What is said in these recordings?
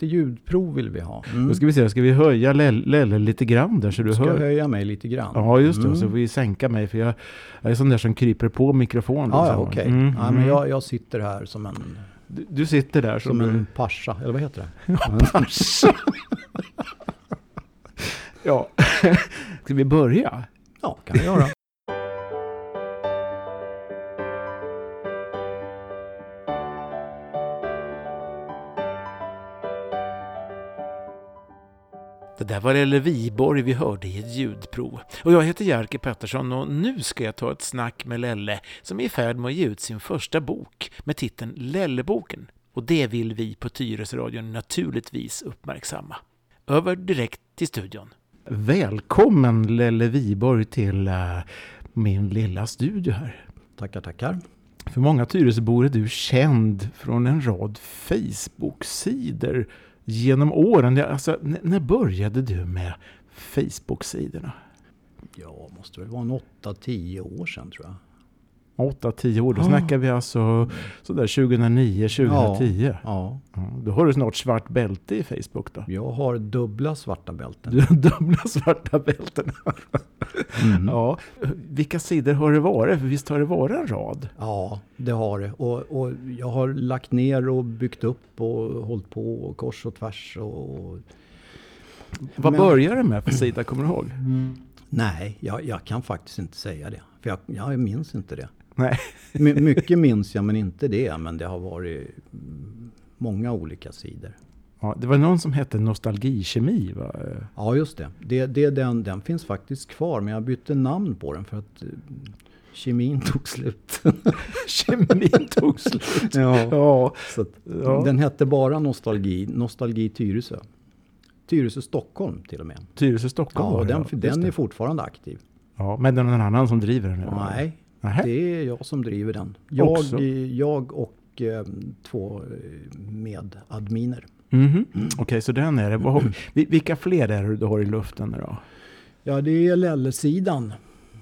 Lite ljudprov vill vi ha. Då ska vi se, ska vi höja Lelle lite grann där så du Ska hör? höja mig lite grann. Ja, just det. Mm. Så får vi sänka mig för jag, jag är sån där som kryper på mikrofonen. Ja, ja liksom. okej. Mm, Ja, men mm. jag, jag sitter här som en, Du, du sitter där som, som du- en pascha, eller vad heter det? Ja. Ska vi börja? Ja, kan vi göra. Där var Lelle Viborg vi hörde i ett ljudprov. Och jag heter Jerker Pettersson och nu ska jag ta ett snack med Lelle som är i färd med att ge ut sin första bok med titeln Lelleboken. Och det vill vi på Tyresöradion naturligtvis uppmärksamma. Över direkt till studion. Välkommen Lelle Viborg till eh, min lilla studio här. Tackar, tackar. För många Tyresöbor är du känd från en rad Facebook-sidor genom åren. Alltså, när började du med Facebook-sidorna? Ja, måste väl vara en 8-10 år sedan tror jag. 8-10 år, då Ja. snackar vi alltså sådär 2009, 2010. Ja, Ja, då har du snart svart bälte i Facebook då. jag har dubbla svarta bälten. Du har dubbla svarta bälten. Mm. Ja, vilka sidor har det varit? För visst har det varit en rad? Ja, det har det. Och, och jag har lagt ner och byggt upp och hållit på kors och tvärs. Och... Vad Men- började det med för sida, kommer du ihåg? Nej, jag, jag kan faktiskt inte säga det. För jag, jag minns inte det. Nej. My, mycket minns jag, men inte det. Men det har varit många olika sidor. Ja, det var någon som hette Nostalgikemi va? Ja, just det. det, det den, den finns faktiskt kvar, men jag bytte namn på den för att eh, kemin tog slut. Kemin tog slut. ja. Ja, Så att, Ja. Den hette bara Nostalgi, Nostalgi Tyresö. Tyresö Stockholm till och med. Tyresö Stockholm Ja, den, den är fortfarande aktiv. Ja, men det är någon annan som driver den nu? Nej, Nähä. det är jag som driver den. Jag, Också? jag och eh, två medadminer. Mhm. Okej, så den är det. Vilka fler är det du har i luften då? Ja, det är Lelle-sidan.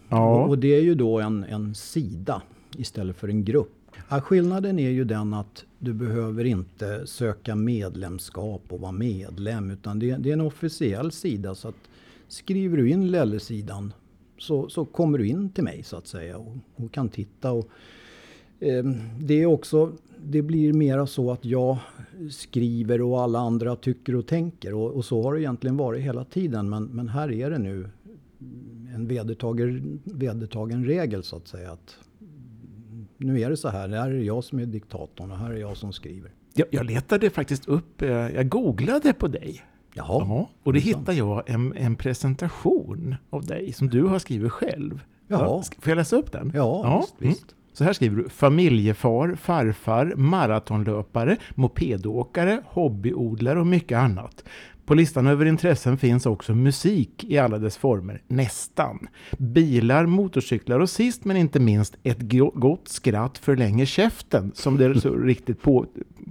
Och, Ja, och det är ju då en, en sida istället för en grupp. Ja, skillnaden är ju den att du behöver inte söka medlemskap och vara medlem. Utan det, det är en officiell sida. Så att skriver du in Lelle-sidan så, så kommer du in till mig så att säga och, och kan titta. Och, eh, det är också, det blir mera så att jag skriver och alla andra tycker och tänker. Och, och så har det egentligen varit hela tiden. Men, men här är det nu en vedertagen, vedertagen regel så att säga. Att nu är det så här, Det här är jag som är diktatorn och här är jag som skriver. jag, jag letade faktiskt upp, eh, jag googlade på dig. Jaha, Ja, och det hittade jag en, en presentation av dig som du har skrivit själv. Jaha. Får jag läsa upp den? ja, visst, mm. visst. Så här skriver du. Familjefar, farfar, maratonlöpare, mopedåkare, hobbyodlare och mycket annat. På listan över intressen finns också musik i alla dess former, nästan. Bilar, motorcyklar och sist men inte minst ett go- gott skratt förlänger käften, som det så riktigt på,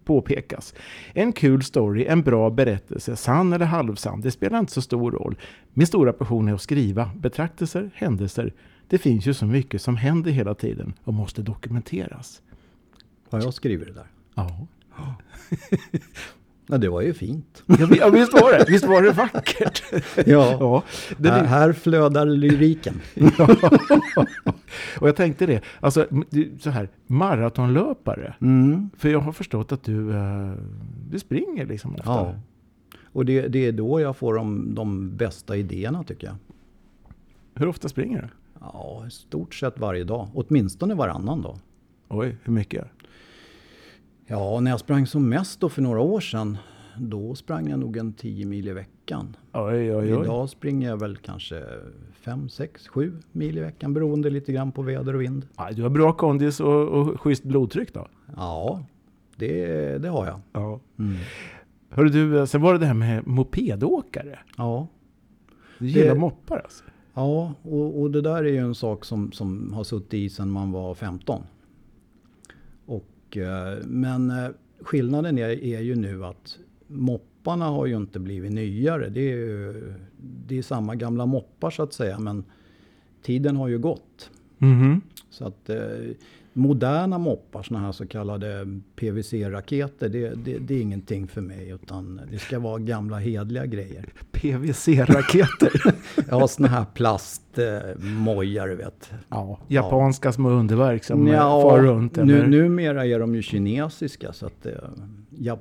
påpekas. En kul story, en bra berättelse, sann eller halvsann, det spelar inte så stor roll. Min stora passion är att skriva betraktelser, händelser. Det finns ju så mycket som händer hela tiden och måste dokumenteras. Har jag skrivit det där? Ja, Ja, det var ju fint. ja vi- ja visst var det, visst var det vackert. Ja, Ja, det här, är, här flödar lyriken. och jag tänkte det, alltså så här, maratonlöpare. Mm. För jag har förstått att du, eh, du springer liksom ofta. Ja. Och det, det är då jag får de, de bästa idéerna tycker jag. Hur ofta springer du? Ja, i stort sett varje dag. Åtminstone varannan dag. Oj, hur mycket? Ja, när jag sprang som mest då för några år sedan, då sprang jag nog en 10 mil i veckan. Oj, oj, oj. Idag springer jag väl kanske 5, 6, 7 mil i veckan beroende lite grann på väder och vind. Ja, du har bra kondis och, och schysst blodtryck då? Ja, det, det har jag. Ja. Mm. Hörru du, eh, sen var det det här med mopedåkare. Ja, Du gillar Det- moppar alltså? ja och, och det där är ju en sak som, som har suttit i sedan man var 15. Eh, men eh, skillnaden är, är ju nu att mopparna har ju inte blivit nyare. Det är, ju, det är samma gamla moppar så att säga, men tiden har ju gått. Mhm. Så att eh, moderna moppar, såna här så kallade PVC-raketer, det, det, det, är ingenting för mig. Utan det ska vara gamla hedliga grejer. PVC-raketer? ja, såna här plastmojar, du vet. Ja, japanska ja. små underverk som ja, far runt. Eller? Nu, numera är de ju kinesiska, så att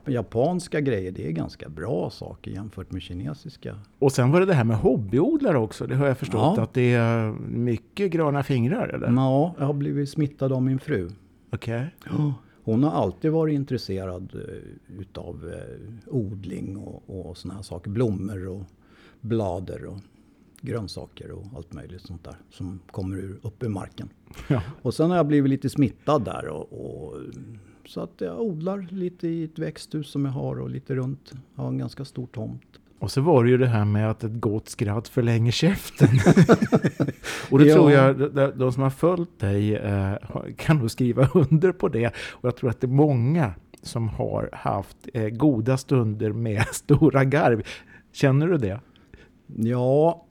japanska grejer, det är ganska bra saker jämfört med kinesiska. Och sen var det det här med hobbyodlare också. Det har jag förstått ja. att det är mycket gröna fingrar, eller? Ja, jag har blivit smittad av min fru. Okej. Okay. Hon har alltid varit intresserad eh, utav eh, odling och, och såna här saker. Blommor och blader och grönsaker och allt möjligt sånt där som kommer ur, upp ur marken. Ja. Och sen har jag blivit lite smittad där och, och så att jag odlar lite i ett växthus som jag har och lite runt. Jag har en ganska stor tomt. Och så var det ju det här med att ett gott skratt förlänger käften. och det ja. tror jag, de som har följt dig eh, kan nog skriva under på det. Och jag tror att det är många som har haft eh, goda stunder med stora garv. Känner du det? Ja,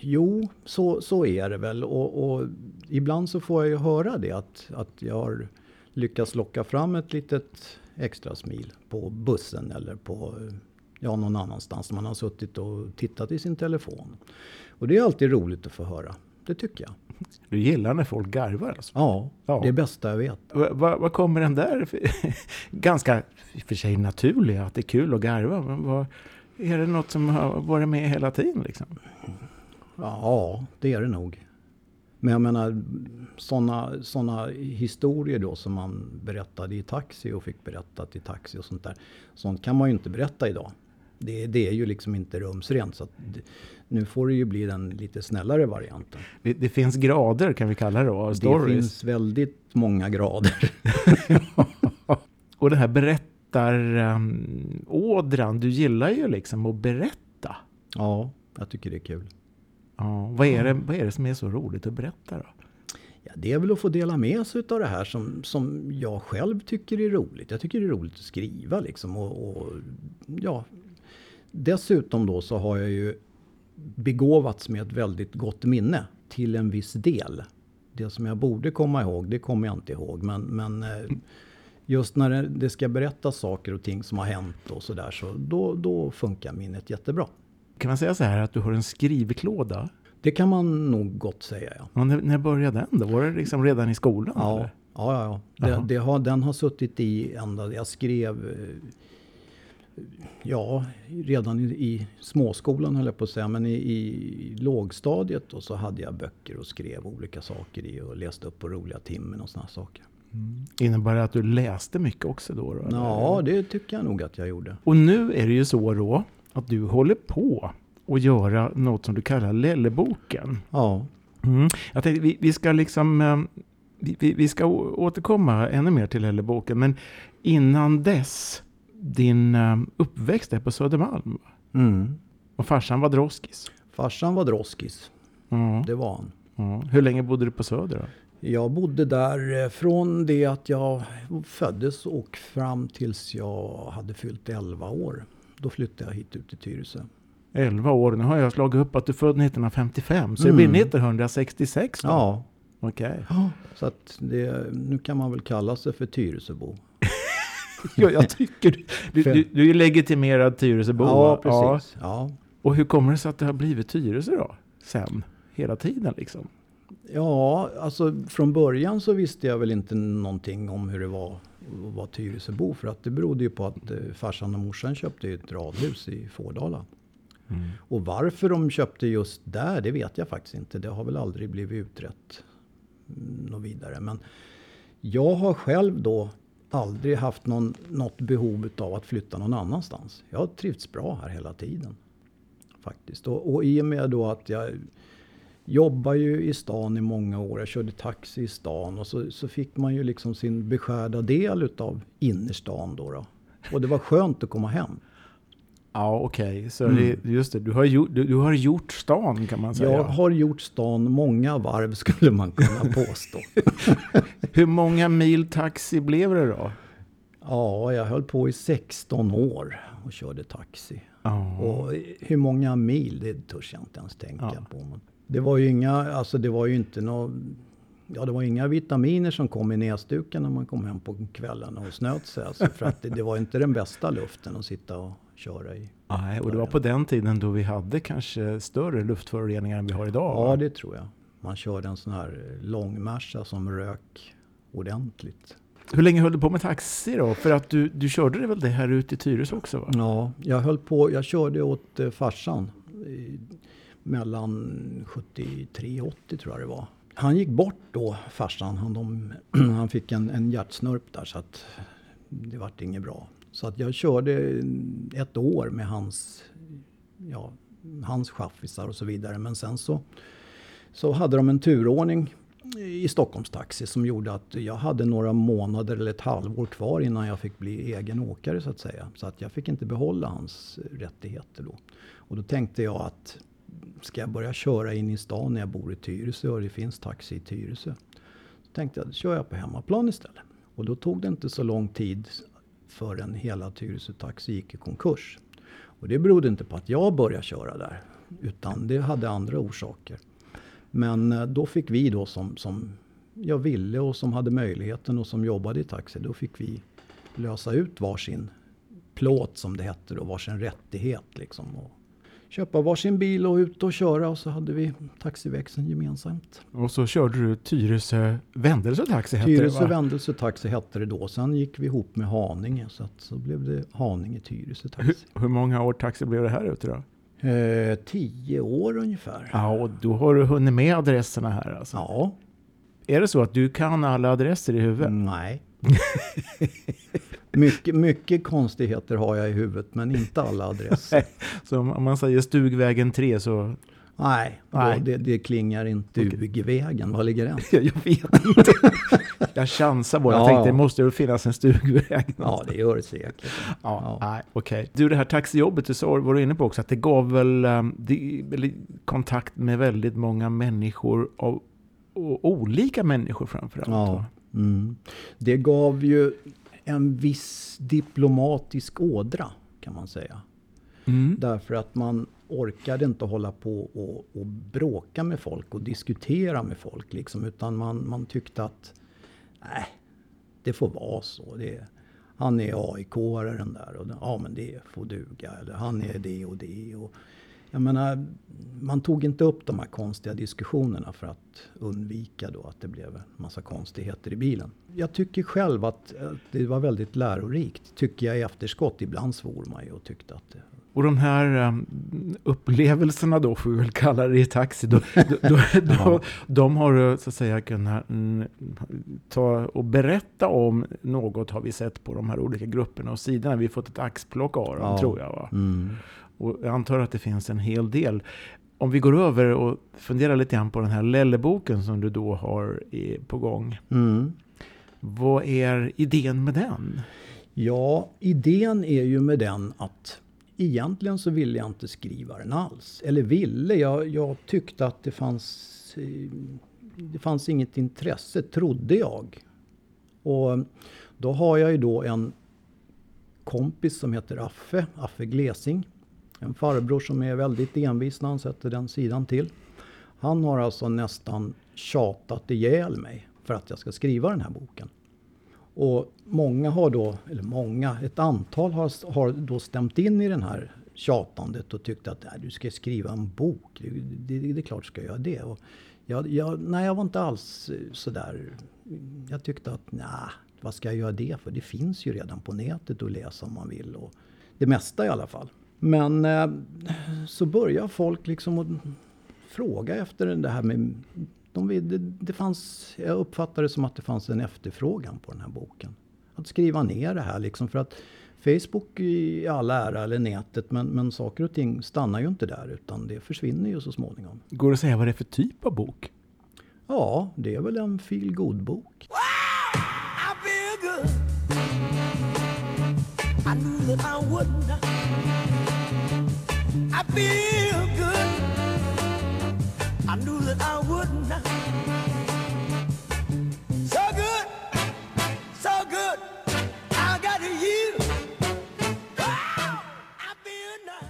jo, så, så är det väl. Och, och ibland så får jag ju höra det att, att jag har lyckas locka fram ett litet extra smil på bussen eller på ja, någon annanstans. Man har suttit och tittat i sin telefon. Och det är alltid roligt att få höra. Det tycker jag. Du gillar när folk garvar alltså? Ja, ja. det är bästa jag vet. Vad va, kommer den där, ganska för sig naturliga, att det är kul att garva. Vad, är det något som har varit med hela tiden liksom? Ja, det är det nog. Men jag menar, sådana såna historier då som man berättade i taxi och fick berättat i taxi och sånt där. Sånt kan man ju inte berätta idag. Det, det är ju liksom inte rumsrent. Så det, nu får det ju bli den lite snällare varianten. Det, det finns grader kan vi kalla det då? Stories. Det finns väldigt många grader. och det här berättarådran, um, du gillar ju liksom att berätta. Ja, jag tycker det är kul. Ja, vad, är det, vad är det som är så roligt att berätta då? Ja, det är väl att få dela med sig av det här som, som jag själv tycker är roligt. Jag tycker det är roligt att skriva liksom. Och, och, ja. Dessutom då så har jag ju begåvats med ett väldigt gott minne till en viss del. Det som jag borde komma ihåg, det kommer jag inte ihåg. Men, men eh, just när det ska berättas saker och ting som har hänt och sådär, så då, då funkar minnet jättebra. Kan man säga så här att du har en skrivklåda? Det kan man nog gott säga, ja. Och när, började den då? Var det liksom redan i skolan? Ja, eller? ja, ja. Det, det, har, den har suttit i ända... Jag skrev... Eh, ja, redan i, i småskolan höll jag på att säga. Men i, i lågstadiet då, så hade jag böcker och skrev olika saker i och läste upp på roliga timmen och sådana saker. Mm. Innebär det att du läste mycket också då? då ja, det tycker jag nog att jag gjorde. Och nu är det ju så då att du håller på att göra något som du kallar Lelleboken. Ja. Mm. Jag tänkte, vi, vi ska liksom... Eh, vi, vi, ska återkomma ännu mer till Lelleboken, men innan dess, din eh, uppväxt är på Södermalm. Mm. Och farsan var droskis. Farsan var droskis. Mm. Det var han. Mm. Hur länge bodde du på Söder? Då? Jag bodde där eh, från det att jag föddes och fram tills jag hade fyllt 11 år. Då flyttade jag hit ut till Tyresö. 11 år. Nu har jag slagit upp att du är född 1955. Så mm. det blir 1966 då? Ja. Okej. Okay. Så att det, nu kan man väl kalla sig för Tyresöbo. ja, jag tycker du, du, du är legitimerad Tyresöbo. Ja, precis. Ja. ja. Och hur kommer det sig att det har blivit Tyresö då? Sen? Hela tiden liksom? Ja, alltså från början så visste jag väl inte någonting om hur det var att vara Tyresöbo. För att det berodde ju på att eh, farsan och morsan köpte ett radhus i Fårdala. Mm. Och varför de köpte just där, det vet jag faktiskt inte. Det har väl aldrig blivit utrett mm, något vidare. Men jag har själv då aldrig haft någon, något behov av att flytta någon annanstans. Jag har trivts bra här hela tiden. Faktiskt. Och, och i och med då att jag jobbar ju i stan i många år. Jag körde taxi i stan och så, så fick man ju liksom sin beskärda del utav innerstan då, då. Och det var skönt att komma hem. Ja, okej. Okay. Så mm. det, just det, du har, gjort, du, du, har gjort stan kan man säga. Jag har gjort stan många varv skulle man kunna påstå. Hur många mil taxi blev det då? Ja, jag höll på i 16 år och körde taxi. Oh. Och hur många mil, det törs jag inte ens tänka ja. på. Men det var ju inga, alltså det var ju inte något Ja, det var inga vitaminer som kom i näsduken när man kom hem på kvällen och snöt sig. Alltså, för att det, det var inte den bästa luften att sitta och köra i. Nej, och det var på den tiden då vi hade kanske större luftföroreningar än vi har idag. Ja, det tror jag. Man körde en sån här långmärsa som rök ordentligt. Hur länge höll du på med taxi då? För att du, du körde det väl det här ute i Tyresö också? Va? Ja, jag höll på. Jag körde åt eh, farsan i, mellan 73 och 80 tror jag det var. Han gick bort då, farsan. Han, de, han fick en, en hjärtsnörp där så att det vart inget bra. Så att jag körde ett år med hans, ja, hans chaffisar och så vidare. Men sen så, så hade de en turordning i Stockholmstaxi som gjorde att jag hade några månader eller ett halvår kvar innan jag fick bli egen åkare så att säga. Så att jag fick inte behålla hans rättigheter då. Och då tänkte jag att ska jag börja köra in i stan när jag bor i Tyresö och det finns taxi i Tyresö. Så tänkte jag, då kör jag på hemmaplan istället. Och då tog det inte så lång tid förrän hela Tyresö Taxi gick i konkurs. Och det berodde inte på att jag började köra där, utan det hade andra orsaker. Men eh, då fick vi då som, som jag ville och som hade möjligheten och som jobbade i taxi, då fick vi lösa ut varsin plåt som det hette då, varsin rättighet liksom. Och köpa varsin bil och ut och köra och så hade vi taxiväxeln gemensamt. Och så körde du Tyresö Vändelse Taxi hette Tyresö det? Vändelse Taxi hette det då. Sen gick vi ihop med Haninge så att så blev det Haninge Tyresö Taxi. Hur, hur många år taxi blev det här ute då? Eh, tio år ungefär. Ja, och då har du hunnit med adresserna här alltså. Ja, Är det så att du kan alla adresser i huvudet? nej. mycket, mycket konstigheter har jag i huvudet men inte alla adresser. Så om man säger Stugvägen 3 så... Nej, Nej. Det, det klingar inte. Okej. Ugvägen, var ligger den? Jag vet inte. Jag chansar bara. Jag Ja. tänkte det måste väl finnas en stugväg. Ja, det gör det säkert. Ja, Ja. nej, okej. Du, det här taxijobbet, du sa, var du inne på också, att det gav väl um, det, kontakt med väldigt många människor och, och olika människor framförallt. Ja. Mm. Det gav ju en viss diplomatisk ådra kan man säga. Mm. Därför att man orkade inte hålla på och, och bråka med folk och diskutera med folk. Liksom, utan man, man tyckte att nej, det får vara så. Det, han är aik den där och ja men det får duga. Eller han är det och det. Och, jag menar, man tog inte upp de här konstiga diskussionerna för att undvika då att det blev en massa konstigheter i bilen. Jag tycker själv att det var väldigt lärorikt. Tycker jag i efterskott. Ibland svor man ju och tyckte att det Och de här um, upplevelserna då, får vi väl kalla det i taxi, då, då, då, då, de har du så att säga kunnat mm, ta och berätta om något har vi sett på de här olika grupperna och sidorna. Vi har fått ett axplock av dem Ja. tror jag. Va? Mm. Och jag antar att det finns en hel del. Om vi går över och funderar lite grann på den här Lelleboken som du då har på gång. Mm. Vad är idén med den? Ja, idén är ju med den att egentligen så ville jag inte skriva den alls. Eller ville, jag, jag tyckte att det fanns, eh, det fanns inget intresse, trodde jag. Och då har jag ju då en kompis som heter Affe, Affe Glesing. En farbror som är väldigt envis när han sätter den sidan till. Han har alltså nästan tjatat ihjäl mig för att jag ska skriva den här boken. Och många har då, eller många, ett antal har, har då stämt in i den här tjatandet och tyckt att du ska skriva en bok. Det, det, det är klart du ska göra det. Och jag, jag, nej, jag var inte alls sådär. Jag tyckte att nej, vad ska jag göra det för? Det finns ju redan på nätet att läsa om man vill. Och det mesta i alla fall. Men eh, så börjar folk liksom att fråga efter det här med... De, det, det fanns, jag uppfattade det som att det fanns en efterfrågan på den här boken. Att skriva ner det här liksom för att Facebook i all ära, eller nätet, men, men saker och ting stannar ju inte där utan det försvinner ju så småningom. Går det att säga vad det är för typ av bok? Ja, det är väl en feel bok I feel good. I knew that I wouldn't. I So good, so good. I got you. Wow, I feel nice.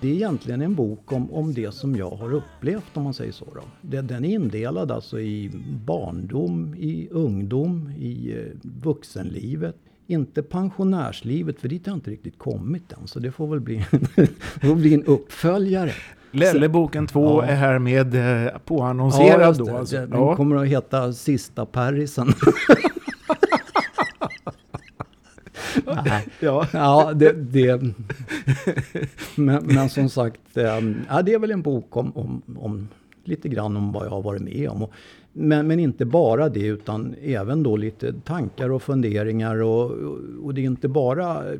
Det är egentligen en bok om, om det som jag har upplevt om man säger så. Då. Den den är indelad alltså i barndom, i ungdom, i eh, vuxenlivet. Inte pensionärslivet, för dit har jag inte riktigt kommit än. Så det får väl bli, får bli en uppföljare. Lelleboken 2 Ja. är härmed eh, påannonserad just då. Alltså. Den Ja. kommer att heta Sista Parisen. Nej. Ja. Ja, det... det men, men som sagt, eh, ja, det är väl en bok om, om, om lite grann om vad jag har varit med om. Och, men, men inte bara det, utan även då lite tankar och funderingar. Och, och det är inte bara eh,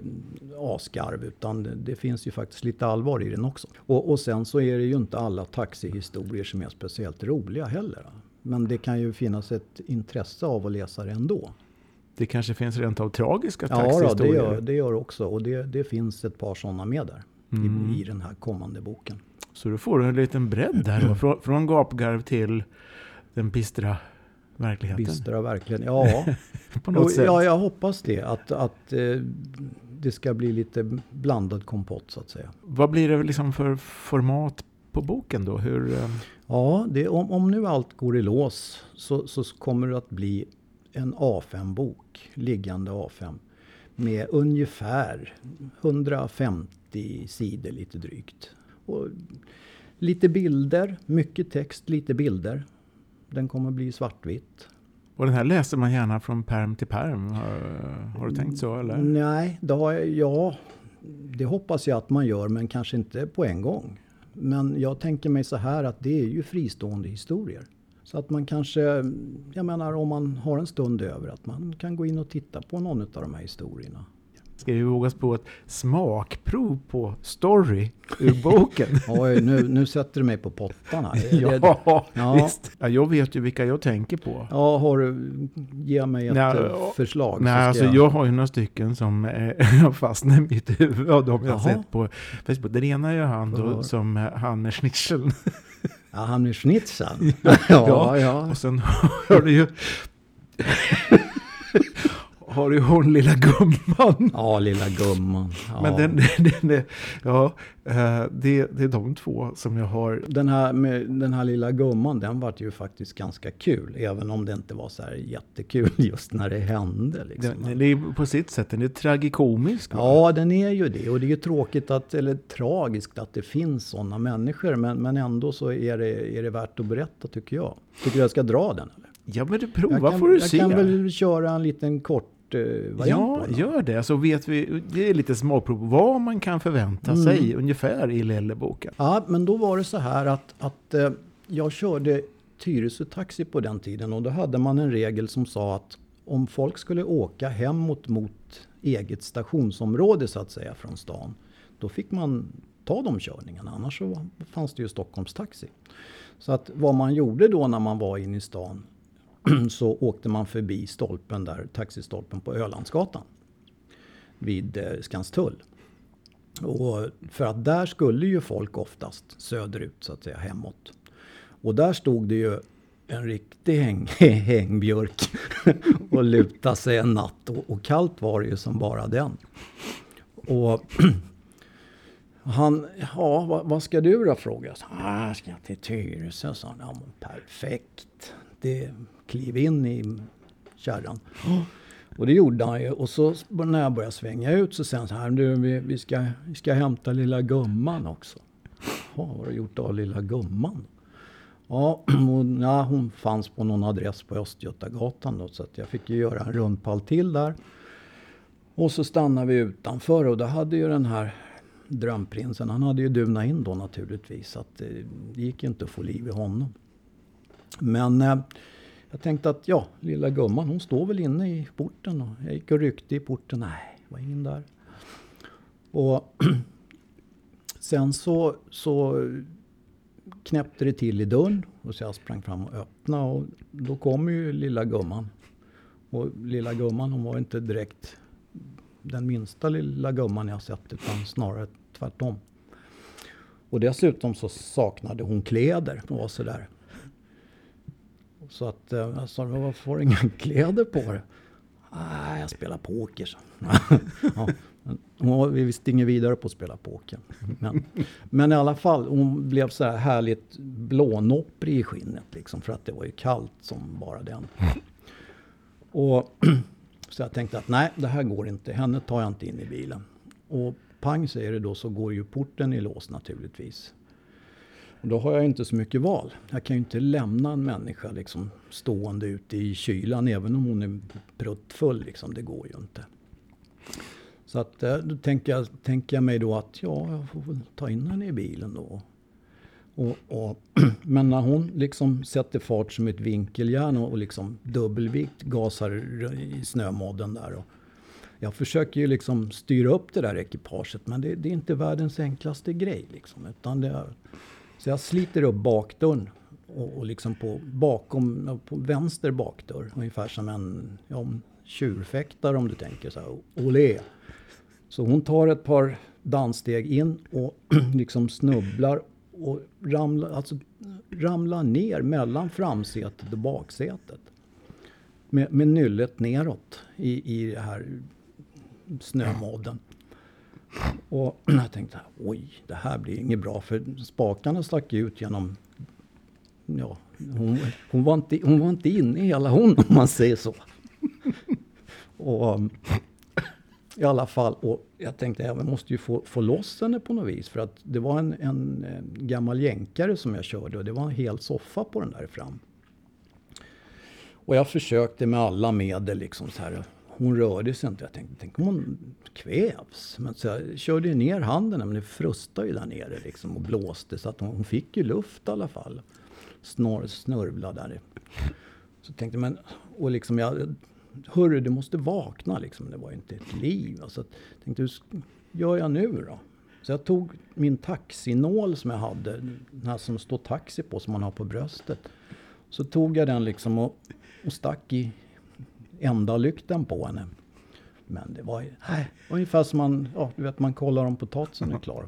asgarv, utan det, finns ju faktiskt lite allvar i den också. Och, och sen så är det ju inte alla taxihistorier som är speciellt roliga heller. Men det kan ju finnas ett intresse av att läsa det ändå. Det kanske finns rent av tragiska Ja, då, det, taxihistorier. gör, det gör också. Och det, det finns ett par sådana med där. Mm. I, I den här kommande boken. Så du får en liten bredd där då. Från, från gapgarv till den bistra verkligheten. Bistra verkligen. Ja, På något sätt. ja, jag hoppas det. Att, att eh, det ska bli lite blandad kompott så att säga. Vad blir det liksom för format på boken då? Hur, eh, Ja, det, om, om nu allt går i lås så, så kommer det att bli en A5-bok, liggande A5, med ungefär 150 sidor lite drygt. Och lite bilder, mycket text, lite bilder. Den kommer bli svartvitt. och den här läser man gärna från perm till perm. Har, har du tänkt så eller? Nej, det har jag, ja, det hoppas jag att man gör, men kanske inte på en gång. Men jag tänker mig så här att det är ju fristående historier. Så att man kanske, jag menar om man har en stund över, att man kan gå in och titta på någon av de här historierna. Ska vi våga på ett smakprov på story ur boken? Oj, nu, nu sätter du mig på pottarna. Ja, Ja. visst. Ja, jag vet ju vilka jag tänker på. Ja, har du, ge mig ett Nej, eh, förslag. Nej, alltså jag har ju några stycken som eh, fastnar i mitt huvud av de jag Jaha. sett på Facebook. Den ena är ju han då, som eh, han med schnitzeln. Ja, han är schnitzeln. ja, ja. Och sen har du ju... har du ju hon lilla gumman. Ja, lilla gumman. Ja. Men den, den, den, ja, eh, det, det är de två som jag har. Den här, med den här lilla gumman, den vart ju faktiskt ganska kul. Även om det inte var så här jättekul just när det hände. Liksom. Den, det är på sitt sätt, den är tragikomisk. va? Ja, den är ju det. Och det är ju tråkigt, att, eller tragiskt att det finns sådana människor. Men, men ändå så är det, är det värt att berätta tycker jag. Tycker du jag ska dra den? Eller? Ja, men prova jag kan, får du jag se. kan väl köra en liten kort Ja, på den. gör det. Så vet vi, det är lite smakprov vad man kan förvänta Mm. sig ungefär i Lelleboken. Ja, men då var det så här att, att eh, jag körde Tyresö Taxi på den tiden och då hade man en regel som sa att om folk skulle åka hemåt mot eget stationsområde så att säga från stan, då fick man ta de körningarna. Annars så fanns det ju Stockholmstaxi. Så att vad man gjorde då när man var inne i stan så åkte man förbi stolpen där, taxistolpen på Ölandsgatan vid eh, Skanstull. Och för att där skulle ju folk oftast söderut så att säga hemåt. Och där stod det ju en riktig häng, hängbjörk och lutade sig en natt. Och, och kallt var det ju som bara den. Och han, ja vad, vad ska du då frågade jag. ah, ska jag till Tyresö? sa han. Ja, perfekt. Det, kliv in i kärran. Och det gjorde han ju. Och så när jag började svänga ut så sa han så här, du, vi, vi, ska, vi ska hämta lilla gumman också. Ja, vad har du gjort av lilla gumman? Ja, hon, ja, hon fanns på någon adress på Östgötagatan då, så att jag fick ju göra en rundpall till där. Och så stannade vi utanför och då hade ju den här drömprinsen, han hade ju dunat in då naturligtvis. Så att eh, det gick inte att få liv i honom. Men eh, jag tänkte att ja, lilla gumman hon står väl inne i porten. Och jag gick och ryckte i porten. Nej, det var ingen där. Och sen så, så knäppte det till i dörren. Och så jag sprang fram och öppnade. Och då kom ju lilla gumman. Och lilla gumman hon var inte direkt den minsta lilla gumman jag sett. Utan snarare tvärtom. Och dessutom så saknade hon kläder. Och var sådär. Så att eh, jag sa, varför har du inga kläder på dig? Nej, jag spelar poker. så." ja, hon vi visste inget vidare på att spela poker. Men, men i alla fall, hon blev så här härligt blånopprig i skinnet. Liksom, för att det var ju kallt som bara den. Och, så jag tänkte att nej, det här går inte. Henne tar jag inte in i bilen. Och pang säger det då så går ju porten i lås naturligtvis. Och då har jag inte så mycket val. Jag kan ju inte lämna en människa liksom stående ute i kylan även om hon är pruttfull. Liksom. Det går ju inte. Så att, eh, då tänker jag, tänker jag mig då att ja, jag får väl ta in henne i bilen då. Och, och, men när hon liksom sätter fart som ett vinkeljärn och, och liksom dubbelvikt gasar i snömodden där. Och jag försöker ju liksom styra upp det där ekipaget men det, det är inte världens enklaste grej. Liksom, utan det är, så jag sliter upp bakdörren och, och liksom på, bakom, på vänster bakdörr. Ungefär som en ja, tjurfäktare om du tänker så här. Olé! Så hon tar ett par danssteg in och liksom snubblar och ramlar, alltså, ramlar ner mellan framsätet och baksätet. Med, med nyllet neråt i, i det här snömodden. Och jag tänkte, oj, det här blir inget bra. För spakarna stack ut genom... Ja, hon, hon, var inte, hon var inte inne i hela hon, om man säger så. Och um, i alla fall, och jag tänkte jag måste ju få, få loss henne på något vis. För att det var en, en, en gammal jänkare som jag körde och det var en hel soffa på den där fram. Och jag försökte med alla medel liksom så här. Hon rörde sig inte. Jag tänkte, tänk om hon kvävs. Men så jag körde ner handen, men det frustade ju där nere liksom och blåste. Så att hon, hon fick ju luft i alla fall. Snor, snörvlade där. Så tänkte men, och liksom jag, hörru du måste vakna liksom. Det var ju inte ett liv. Så jag tänkte, hur gör jag nu då? Så jag tog min taxinål som jag hade, den här som står taxi på, som man har på bröstet. Så tog jag den liksom och, och stack i enda lykten på henne. Men det var ju, nej, ungefär som man, ja, du vet man kollar om potatisen är klar.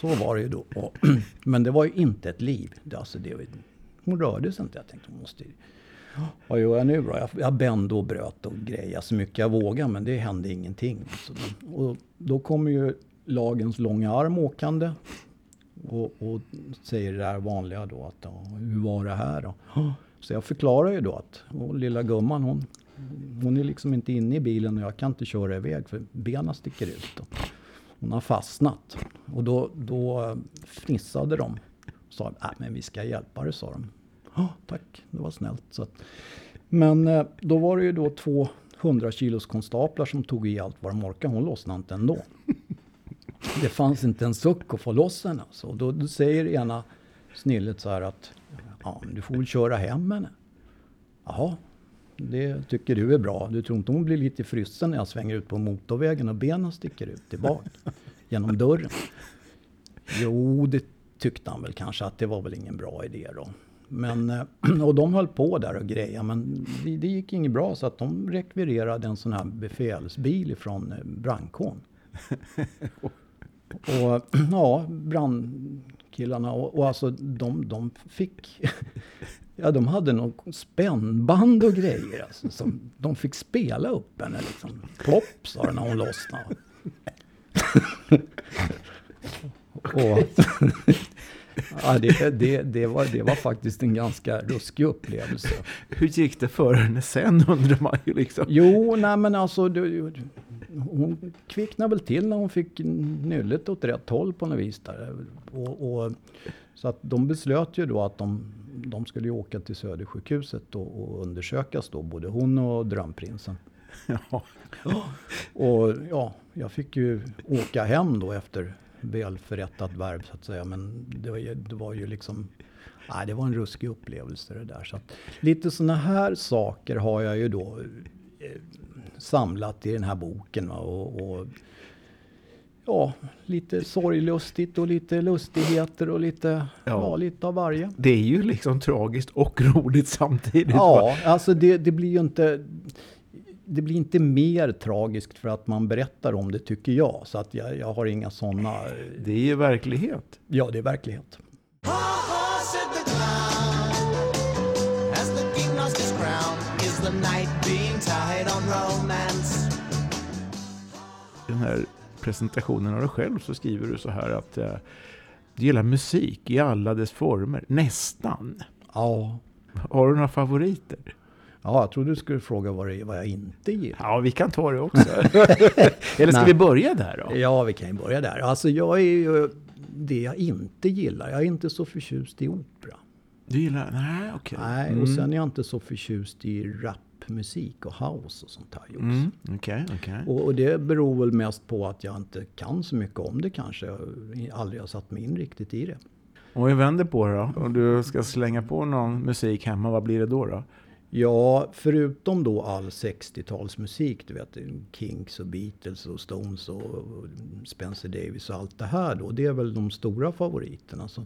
Så var det ju då. Och, men det var ju inte ett liv. Det, alltså det, hon rörde sig inte. Jag tänkte, hon måste ju, vad gör jag nu då? Jag, jag bände och bröt och grejade så mycket jag vågade, men det hände ingenting. Så, och då kommer ju lagens långa arm åkande och, och säger det där vanliga då att ja, hur var det här då? Så jag förklarar ju då att och lilla gumman hon, hon är liksom inte inne i bilen och jag kan inte köra iväg för benen sticker ut. Och hon har fastnat. Och då, då eh, fnissade de. Sa att men vi ska hjälpa dig, sa de. Ja, tack, det var snällt. Så att, men eh, då var det ju då två 100 kilos konstaplar som tog i allt vad de orkade. Hon lossnade inte ändå. Det fanns inte en suck att få loss henne. Så då, då säger ena snillet så här att ja, men du får väl köra hem henne. Jaha, det tycker du är bra. Du tror inte hon blir lite frysen när jag svänger ut på motorvägen och benen sticker ut tillbaka genom dörren? Jo, det tyckte han väl kanske att det var väl ingen bra idé då. Men, eh, och de höll på där och greja men det, det gick inget bra så att de rekvirerade en sån här befälsbil från brandkåren. Och ja, brandkillarna och, och alltså de, de fick... Ja, de hade någon spännband och grejer. Alltså, som de fick spela upp henne liksom. Plopp sa det när hon lossnade. och, ja, det, det, det, var, det var faktiskt en ganska ruskig upplevelse. Hur gick det för henne sen undrar man ju liksom. Jo, nej men alltså... Du, hon kvicknade väl till när hon fick nyllet åt rätt håll på något vis. Och, och, så att de beslöt ju då att de, de skulle åka till Södersjukhuset och, och undersökas då, både hon och drömprinsen. Ja. Och ja, jag fick ju åka hem då efter väl förrättat värv så att säga. Men det var ju, det var ju liksom, nej det var en ruskig upplevelse det där. Så lite sådana här saker har jag ju då eh, samlat i den här boken. Och, och ja, lite sorglustigt och lite lustigheter och lite, ja. Ja. lite av varje. Det är ju liksom tragiskt och roligt samtidigt. va? Ja, alltså det, det blir ju inte... Det blir inte mer tragiskt för att man berättar om det tycker jag. Så att jag, jag har inga sådana... Det är ju verklighet. Ja, det är verklighet. Här presentationen av dig själv så skriver du så här att eh, du gillar musik i alla dess former, nästan. Ja. Har du några favoriter? ja, jag trodde du skulle fråga vad, det, vad jag inte gillar. Ja, vi kan ta det också. Eller ska Nej. vi börja där då? Ja, vi kan ju börja där. Alltså jag är ju det jag inte gillar. Jag är inte så förtjust i opera. Du gillar... Nej, okej. Nej, Mm. och sen är jag inte så förtjust i rapmusik och house och sånt här. Mm, Okej, okej. Och, och det beror väl mest på att jag inte kan så mycket om det kanske. Jag aldrig har satt mig in riktigt i det. Om vi vänder på det då. Om du ska slänga på någon musik hemma, vad blir det då? då? Ja, förutom då all 60-talsmusik, du vet Kinks och Beatles och Stones och Spencer Davis och allt det här då. Det är väl de stora favoriterna. Så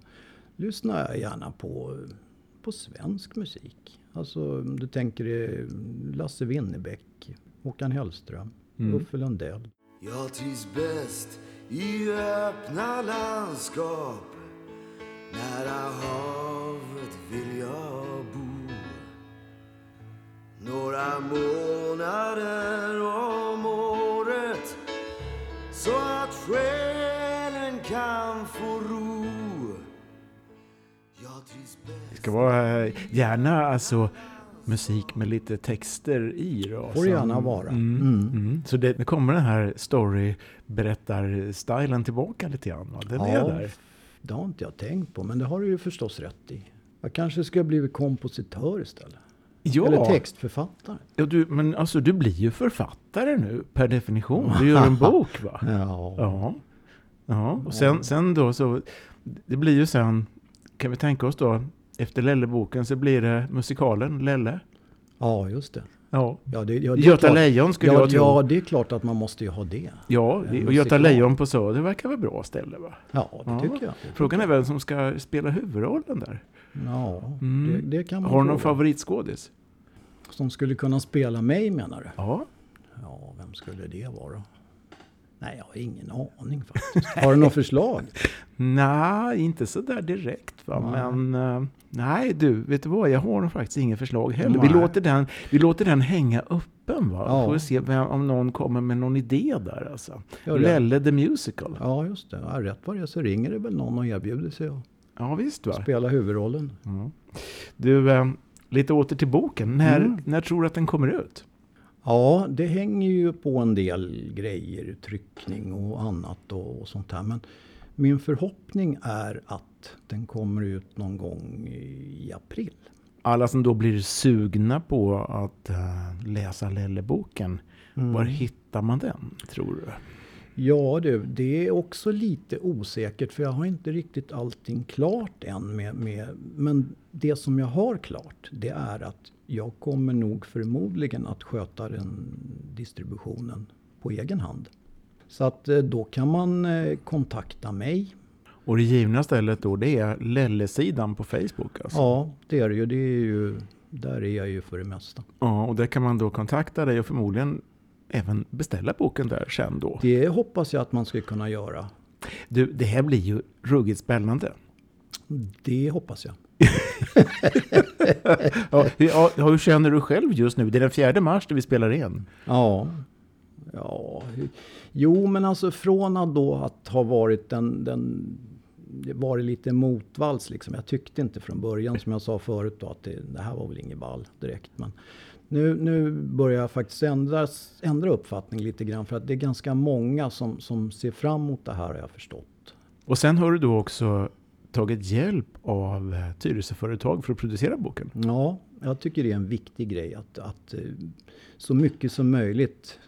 lyssnar jag gärna på, på svensk musik. Alltså om du tänker Lasse Winnerbäck, Håkan Hellström, Mm. Uffe Lundell. Jag trivs bäst i öppna landskap Nära havet vill jag bo Några månader om året Så att själen ska vara eh, gärna alltså musik med lite texter i då. Får det gärna vara. Mm, Mm. mm. Så det, det kommer den här story-berättar-stilen tillbaka lite grann va? Den är där. det har inte jag tänkt på, men det har du ju förstås rätt i. Jag kanske ha blivit kompositör istället. Ja, Eller textförfattare. ja du, men alltså du blir ju författare nu per definition. Du gör en bok va? Ja. Ja. ja. Och sen, sen då så, det blir ju sen, kan vi tänka oss då, efter Lelle-boken så blir det musikalen Lelle. ja, just det. Ja. Ja, det, ja, det Göta klart. Lejon skulle ja, jag tro. ja, det är klart att man måste ju ha det. Ja, En och Göta. Lejon på Söder verkar vara bra ställe va? Ja, det Ja. tycker jag. Det Frågan är vem som ska spela huvudrollen där. Ja, Mm. det, det kan man Har du någon favoritskådis? Som skulle kunna spela mig menar du? Ja. Ja, vem skulle det vara? Nej, jag har ingen aning faktiskt. Har du något förslag? Nej, inte så där direkt va. Nej. Men eh, nej du, vet du vad? Jag har nog faktiskt inget förslag heller. Vi låter, den, vi låter den hänga öppen va. Ja. Får vi se vem, om någon kommer med någon idé där alltså. Lelle the Musical. Ja, just det. Ja, rätt vad det så ringer det väl någon och erbjuder sig att Ja visst va. spela huvudrollen. Ja. Du, eh, lite åter till boken. När, Mm. när tror du att den kommer ut? Ja, det hänger ju på en del grejer, tryckning och annat och, och sånt här. Men min förhoppning är att den kommer ut någon gång i april. Alla som då blir sugna på att eh, läsa Lelle-boken, Mm. var hittar man den tror du? Ja du, det är också lite osäkert för jag har inte riktigt allting klart än. Med, med, men det som jag har klart det är att jag kommer nog förmodligen att sköta den distributionen på egen hand. Så att eh, då kan man eh, kontakta mig. Och det givna stället då, det är Lelle-sidan på Facebook alltså? Ja, det är det ju. Det är ju där är jag ju för det mesta. Ja, och där kan man då kontakta dig och förmodligen även beställa boken där sen då. Det hoppas jag att man ska kunna göra. Du, det här blir ju ruggigt spännande. Det hoppas jag. Ja, hur, hur känner du själv just nu? Det är den 4 mars där vi spelar in. Ja. Ja. Jo, men alltså från att då att ha varit den, den varit lite motvalls liksom. Jag tyckte inte från början som jag sa förut då att det, det här var väl inget ball direkt. Men nu, nu börjar jag faktiskt ändra, ändra uppfattning lite grann för att det är ganska många som, som ser fram emot det här har jag förstått. Och sen har du då också tagit hjälp av eh, Tyresöföretag för att producera boken. Ja, jag tycker det är en viktig grej att, att eh, så mycket som möjligt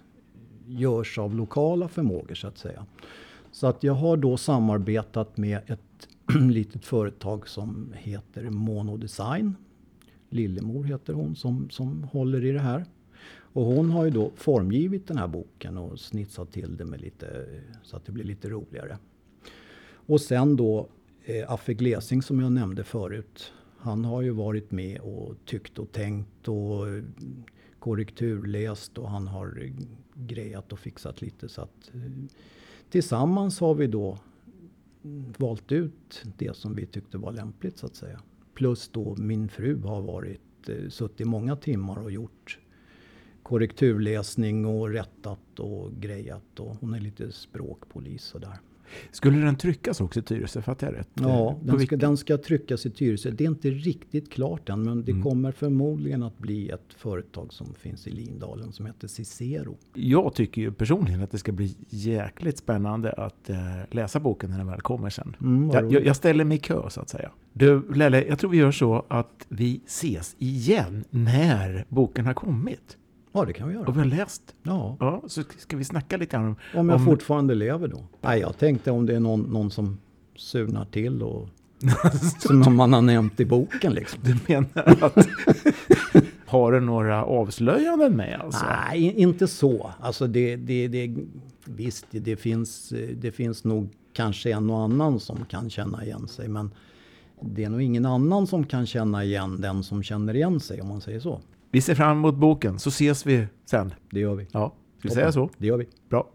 görs av lokala förmågor så att säga. Så att jag har då samarbetat med ett litet företag som heter Mono Design. Lillemor heter hon som, som håller i det här. Och hon har ju då formgivit den här boken och snitsat till det med lite, så att det blir lite roligare. Och sen då eh, Affe Glesing som jag nämnde förut. Han har ju varit med och tyckt och tänkt och eh, korrekturläst och han har eh, grejat och fixat lite. Så att, eh, tillsammans har vi då mm, valt ut det som vi tyckte var lämpligt så att säga. Plus då min fru har varit, suttit många timmar och gjort korrekturläsning och rättat och grejat. Och hon är lite språkpolis sådär. Skulle den tryckas också i Tyresö? Fattar jag rätt? Ja, den ska, den ska tryckas i Tyresö. Det är inte riktigt klart än men det Mm. kommer förmodligen att bli ett företag som finns i Lindalen som heter Cicero. Jag tycker ju personligen att det ska bli jäkligt spännande att eh, läsa boken när den väl kommer sen. Mm, Jag, jag, jag ställer mig i kö så att säga. Du Lelle, jag tror vi gör så att vi ses igen när boken har kommit. Ja, det kan vi göra. Och vi har läst. Ja, Ja, så ska vi snacka lite grann om... om jag om- fortfarande lever då. Nej, jag tänkte om det är någon, någon som surnar till och som man har nämnt i boken liksom. Du menar att... har du några avslöjanden med alltså? Nej, inte så. Alltså det, det, det, visst, det, finns, det finns nog kanske en och annan som kan känna igen sig. Men det är nog ingen annan som kan känna igen den som känner igen sig om man säger så. Vi ser fram emot boken, så ses vi sen. Det gör vi. Ja, ska vi säga så? Det gör vi. Bra.